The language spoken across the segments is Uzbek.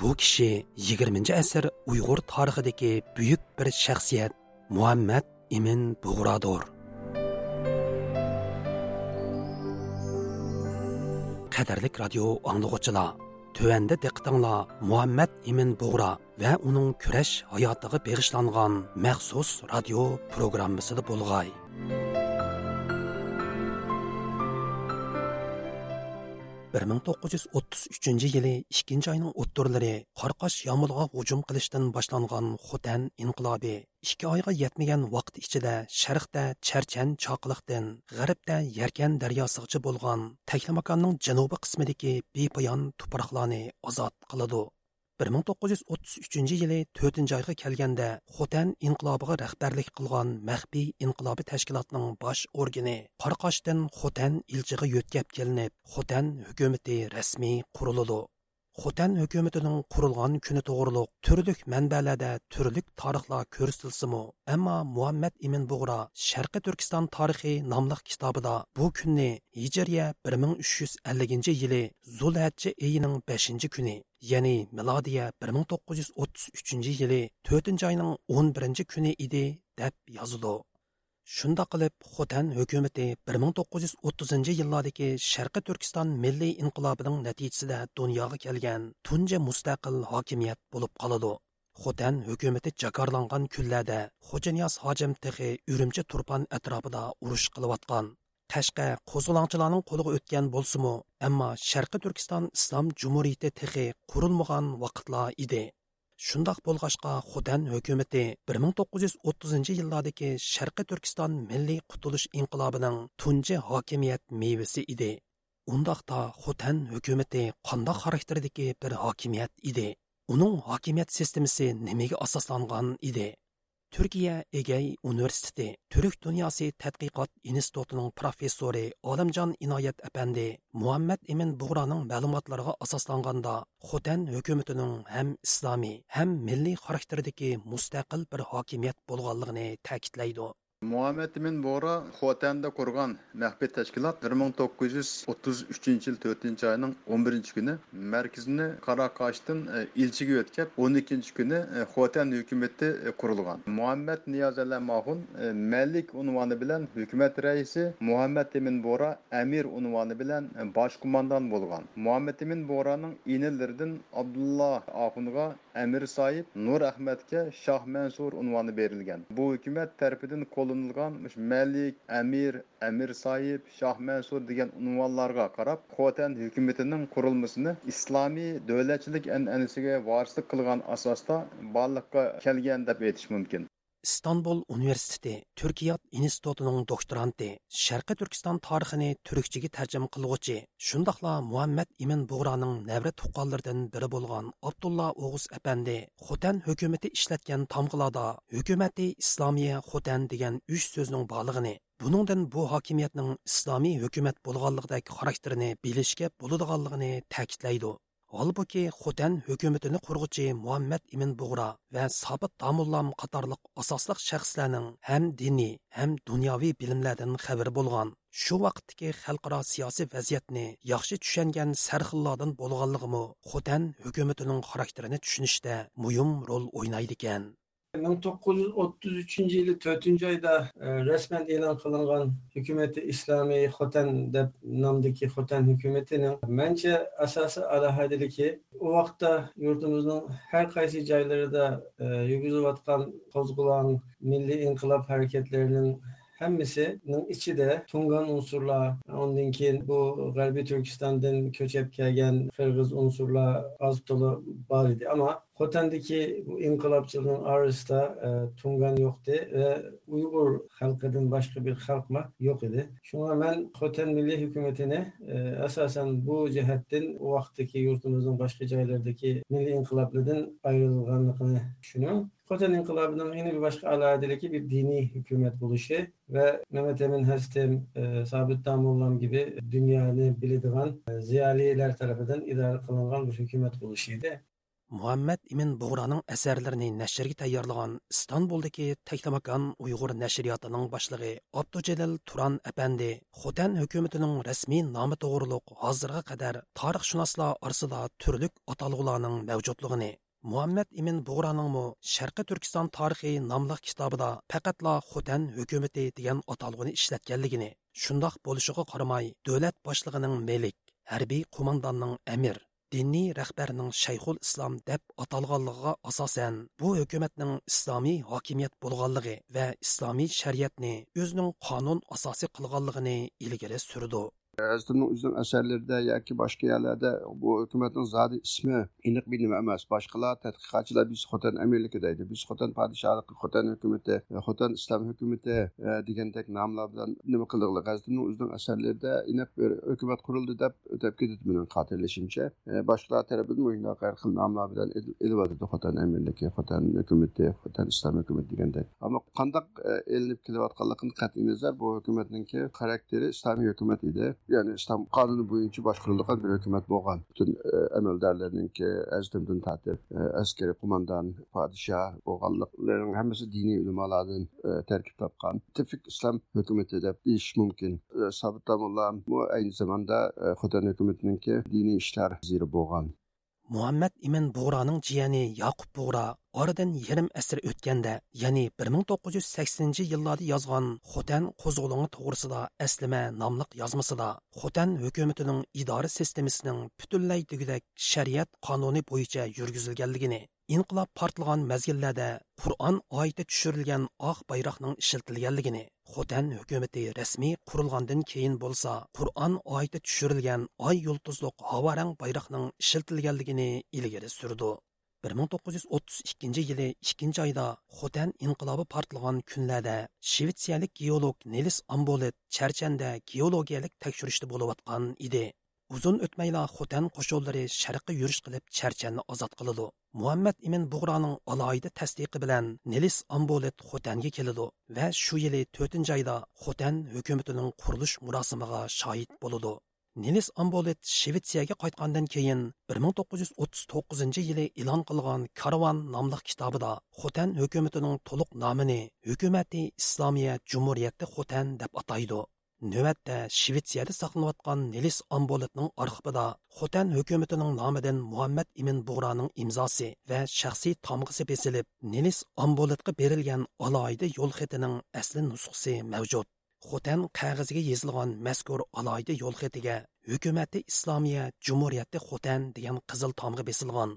Bu kishi 20 asr Uyg'ur tarixidagi buyuk bir shaxsiyat Muhammad Imin Bug'rodir. Qadarlik radio anglag'uchilar Төвәндә диqqәтеңләр Muhammad Имин Бугра ва уның көрәш хаятыга бегышланган махсус радио программасында булгай. 1933 yili 2 oyning o'ttirlari Qorqosh yomg'irga hujum qilishdan boshlangan Xotan inqilobi 2 oyga yetmagan vaqt ichida sharqda Charchan choqliqdan, g'arbda Yarkan daryosigacha bo'lgan Taklamakonning janubi qismidagi bepoyon tuproqlarni ozod qiladi. 1933 yili 4 oyga kelganda Xotan inqilobiga rahbarlik qilgan maxfiy inqilobiy tashkilotining bosh organi Qorqoshdan Xotan ilchiga yo'tkab kelinib, Xotan hukumati rasmiy quriladi. Xotan hukumatining qurilgan kuni to'g'riliq turlik manbalarda turlik tarixlar ko'rsatilsimi, ammo Muhammad Imin Bug'ra Sharqiy Turkiston tarixi nomli kitobida bu kunni Hijriya 1350-yili Zulhajja oyining 5-kuni ya'ni milodiya 1933 yili 4 oyning 11 kuni edi deb yozildi. Shunda qilib Xotan hukumati 1930 yillardagi Sharqi Turkiston milliy inqilobining natijasida dunyoga kelgan tunja mustaqil hokimiyat bo'lib qoladi. Xotan hukumati jakarlangan kunlarda Xo'janiyaz hojim texi Urumchi turpan atrofida urush qilayotgan. Qashqa qo'zg'olonchilarning qo'liga o'tgan bo'lsa-mu, ammo Sharqi Turkiston Islom Jumhuriyati texi qurilmagan vaqtlar edi. Шундак болғашқа Худан хөкүмәте 1930 еллардагы Шаркы Түркистан милли кутулыш инкылабының тунҗи хакимият мейвесе иде. Ундакта Худан хөкүмәте кандай характердәге бер хакимият иде? Оның хакимият системасы нимәгә асасланган иде? Turkiya Egey Universiteti Türk Dunyosi tadqiqot institutining professori Olimjon Inoyat apandi Muhammad Emin Bug'roning ma'lumotlariga asoslanganda Хотан hukumatining ham islomiy, ham milliy xarakterdagi мустақил bir hokimiyat bo'lganligini ta'kidlaydi. Muhammed Emin Bora Xotanda qurgan maxfiy tashkilot 1933 yil 4 oyning 11 kuni markazini Qaraqashdan e, ilchiga o'tkab 12 kuni e, Xotan hukumati e, qurilgan. Muhammad Niyozalla Mahun Malik unvoni bilan hukumat raisi, Muhammad Emin Bora amir unvoni bilan bosh qo'mondon bo'lgan. Muhammad Emin Boraning inillaridan Abdullah Axunga amir soyib, Nur Ahmadga Shoh Mansur unvoni berilgan. Bu hukumat tarafidan qo'llanilgan Malik, Amir, Amir soyib, Shoh Mansur degan unvonlarga qarab, Xotan hukumatining qurilmasini islomiy davlatchilik an'anasiga varislik qilgan asosda borliqqa kelgan deb aytish mumkin. İstanbul Universiteti Türkiyat institutining doktoranti, Sharqiy Turkiston tarixini turkchaga tarjima qiluvchi, shundaqla Muhammad Imin Bug'roning navrat tuqqanlaridan biri bo'lgan Abdulla O'g'iz apandi Xotan hukumati ishlatgan tomg'ilarda hukumati Islomiya Xotan degan uch so'zning borlig'ini Buningdan bu hokimiyatning islomiy hukumat bo'lganligidagi xarakterini bilishga bo'ladiganligini ta'kidlaydi. Holbuki Xotan hukumatini qurg'uchi Muhammad Imin Bug'ra va Sobit Damullam qatorliq asosliq shaxslarning ham dini, ham dunyoviy bilimlardan xabar bo'lgan. Shu vaqtdagi xalqaro siyosiy vaziyatni yaxshi tushungan sarxillardan bo'lganligimi Xotan hukumatining xarakterini tushunishda muhim rol o'ynaydi ekan. 1933 yılı 4. ayda e, resmen ilan kılınan hükümeti İslami Xotan deb namdaki Xotan hükümetinin bence asası alahadeliki o vakta yurdumuzun her kaysi joylarida e, yurgizilayotgan qo'zg'olon milliy inqilob hareketlerinin hammasinin ichida tungan unsurlar ondan keyin bu g'arbiy turkistondan ko'chib kelgan qirg'iz unsurlar oz to'la bor edi xotandagi bu inqilobchilarning orasida e, tungan yo'qdi va uyg'ur xalqidan boshqa bir xalqma yo'q edi shunga man xotan milliy hukumatini e, asosan bu jihatdan u vaqtdagi yurtimizning boshqa joylaridagi milliy inqiloblardan ayrilganligini tushunaman Xotan inqilobining yana bir boshqa alohidaligi bir diniy hukumat bo'lishi va Mehmet Emin Hastem, e, Sabit Damullam gibi dünyani biladigan e, ziyolilar tarafidan idora qilingan bir hukumat bo'lishi edi. Muhammad imin bug'roning asarlarini nashrga tayyorlagan istanbuldagi taklamakan uyg'ur nashriyotining boshlig'i abdujalil turan apandi xotan hukumatining rasmiy nomi to'g'riliq hozirga qadar tarixshunoslar orasida turlik atalg'ularning mavjudligini muhammad imin bug'roningmi sharqi turkiston tarixi nomli kitobida faqatla xotan hukumati degan atalg'uni ishlatganligini shundoq bo'lishiga qaramay davlat boshlig'ining melik harbiy qo'mondonning amir diniy rahbarning shayxul islom deb atalganligiga asosan bu hukumatning islomiy hokimiyat bo'lganligi va islomiy shariatni o'zining qonun asosi qilganligini ilgari surdi Əzdinin özünün əsərlərində yoki başqa yerlərdə bu hökumətin zadı ismi iniq bilinmə emas. Başqalar tədqiqatçılar biz Xotan əmirliki deydi. Biz Xotan padişahlığı, Xotan hökuməti, Xotan İslam hökuməti e, degəndək namlar bilan nima qıldıqlar. Əzdinin özünün əsərlərində iniq bir hökumət quruldu deyə ötəb gedib mənim xatırlaşımca. E, başqalar tərəfindən oyunda qərq xil namlar bilan elib atdı Xotan əmirliki, Xotan hökuməti, Xotan İslam hökuməti degəndək. Amma qandaq e, elinib kelayotqanlığını qəti nəzər bu hökumətinki xarakteri İslami hökumət idi. Ya'ni islom qonuni bo'yicha boshqarilgan bir hukumat bo'lgan butun amaldorlarninki azdimdan tortib askariy qo'mondon podshoh bo'lganliklarining hammasi diniy ulamolardan tarkib topgan tipik islom hukumati deb deyish mumkin sobit bu ayni zamonda xotan hukumatiniki diniy ishlar vaziri bo'lgan muhammad ibn bug'roning jiyani yaqub bug'ro oradan yarim asr o'tganda ya'ni 1980 yillarda yozgan xotan qo'zg'oloni to'g'risida aslima nomliq yozmasida xotan hukumatining idora sistemasining butunlay tugidek shariat qonuni bo'yicha yurgizilganligini inqilob portlagan mazgillarda qur'on oyati tushirilgan oq bayroqning ishlatilganligini xotan hukumati rasmiy qurilgandan keyin bo'lsa qur'on oyati tushirilgan oy yulduzliq havorang bayroqning ishlatilganligini ilgari surdi 1932 yili 2 oyda xotan inqilobi portlagan kunlarda shvetsiyalik geolog nelis ambolet charchanda geologiyalik tekshirishda bo'layotgan edi uzun o'tmayla xotan qo'shinlari sharqqa yurish qilib charchanni ozod qiladi muhammad ibn bug'roning aloyida tasdiqi bilan nelis ambolet xotanga keladi va shu yili 4 oyda xotan hukumatining qurilish murosimiga shohid bo'ladi nelis Ambolet Shvetsiyaga qaytgandan keyin 1939 yili e'lon qilgan karvon nomli kitobida Xotan hukumatining to'liq nomini Hukumati Islomiya Jumhuriyati Xotan deb ataydi. Növətdə Shvetsiyada saqlanayotgan nelis Amboletning arxivida Xotan hukumatining nomidan Muhammad Imin Bug'raning imzosi va shaxsiy tomg'isi besilib, nelis Amboletga berilgan alohida yo'l xatining asli nusxasi mavjud. xotan qog'oziga yozilgan mazkur alohida yo'l xatiga hukumati islomiya jumuriyati xotan degan qizil tomg'a besilgan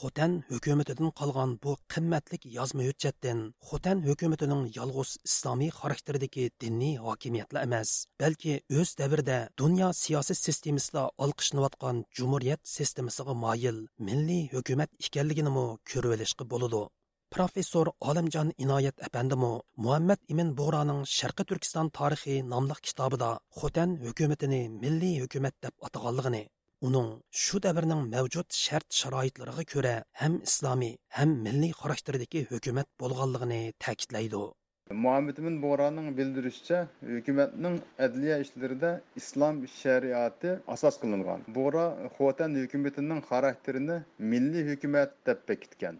xotan hukumatidan qolgan bu qimmatlik yozma hujjatdan xotan hukumatining yolg'iz islomiy xarakterdagi diniy hokimiyatla emas balki o'z davrida dunyo siyosiy sistemasida olqishlanayotgan jumuriyat sistemasiga moyil milliy hukumat ekanligini ko'rib olishga bo'ladi. Professor olimjon inoyat apandimu muhammad ibn bo'g'roning sharqi turkiston tarixi nomli kitobida xotan hukumatini milliy hukumat deb ataganligini uning shu davrning mavjud shart sharoitlariga ko'ra ham islomiy ham milliy xarakterdagi hukumat bo'lganligini ta'kidlaydi muhammad ibn bo'g'roning bildirishicha hukumatning adliya ishlarida islom shariati asos qilingan bo'g'ro xotan hukumatining xarakterini milliy hukumat deb bekitgan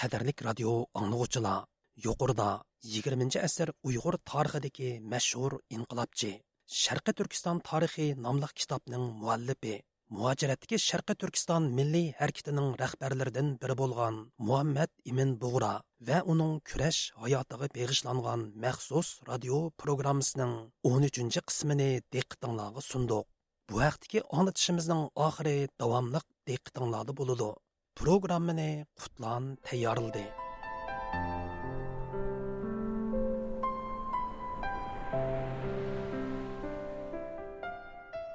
qadrlik radio anglag'uvchilar yuqorida 20 asr uyg'ur tarixidagi mashhur inqilobchi sharqi turkiston tarixi nomli kitobning muallifi muhojiratdagi sharqiy turkiston milliy harakatining rahbarlaridan biri bo'lgan muhammad imin bug'ra va uning kurash hayotiga beg'ishlangan maxsus radio programmasining 13 qismini diqqatinglarga sundiq bu haqdagi onitishimizning oxiri davomliq diqqatinglarda bo'ladi programmani qutlan tayyorildi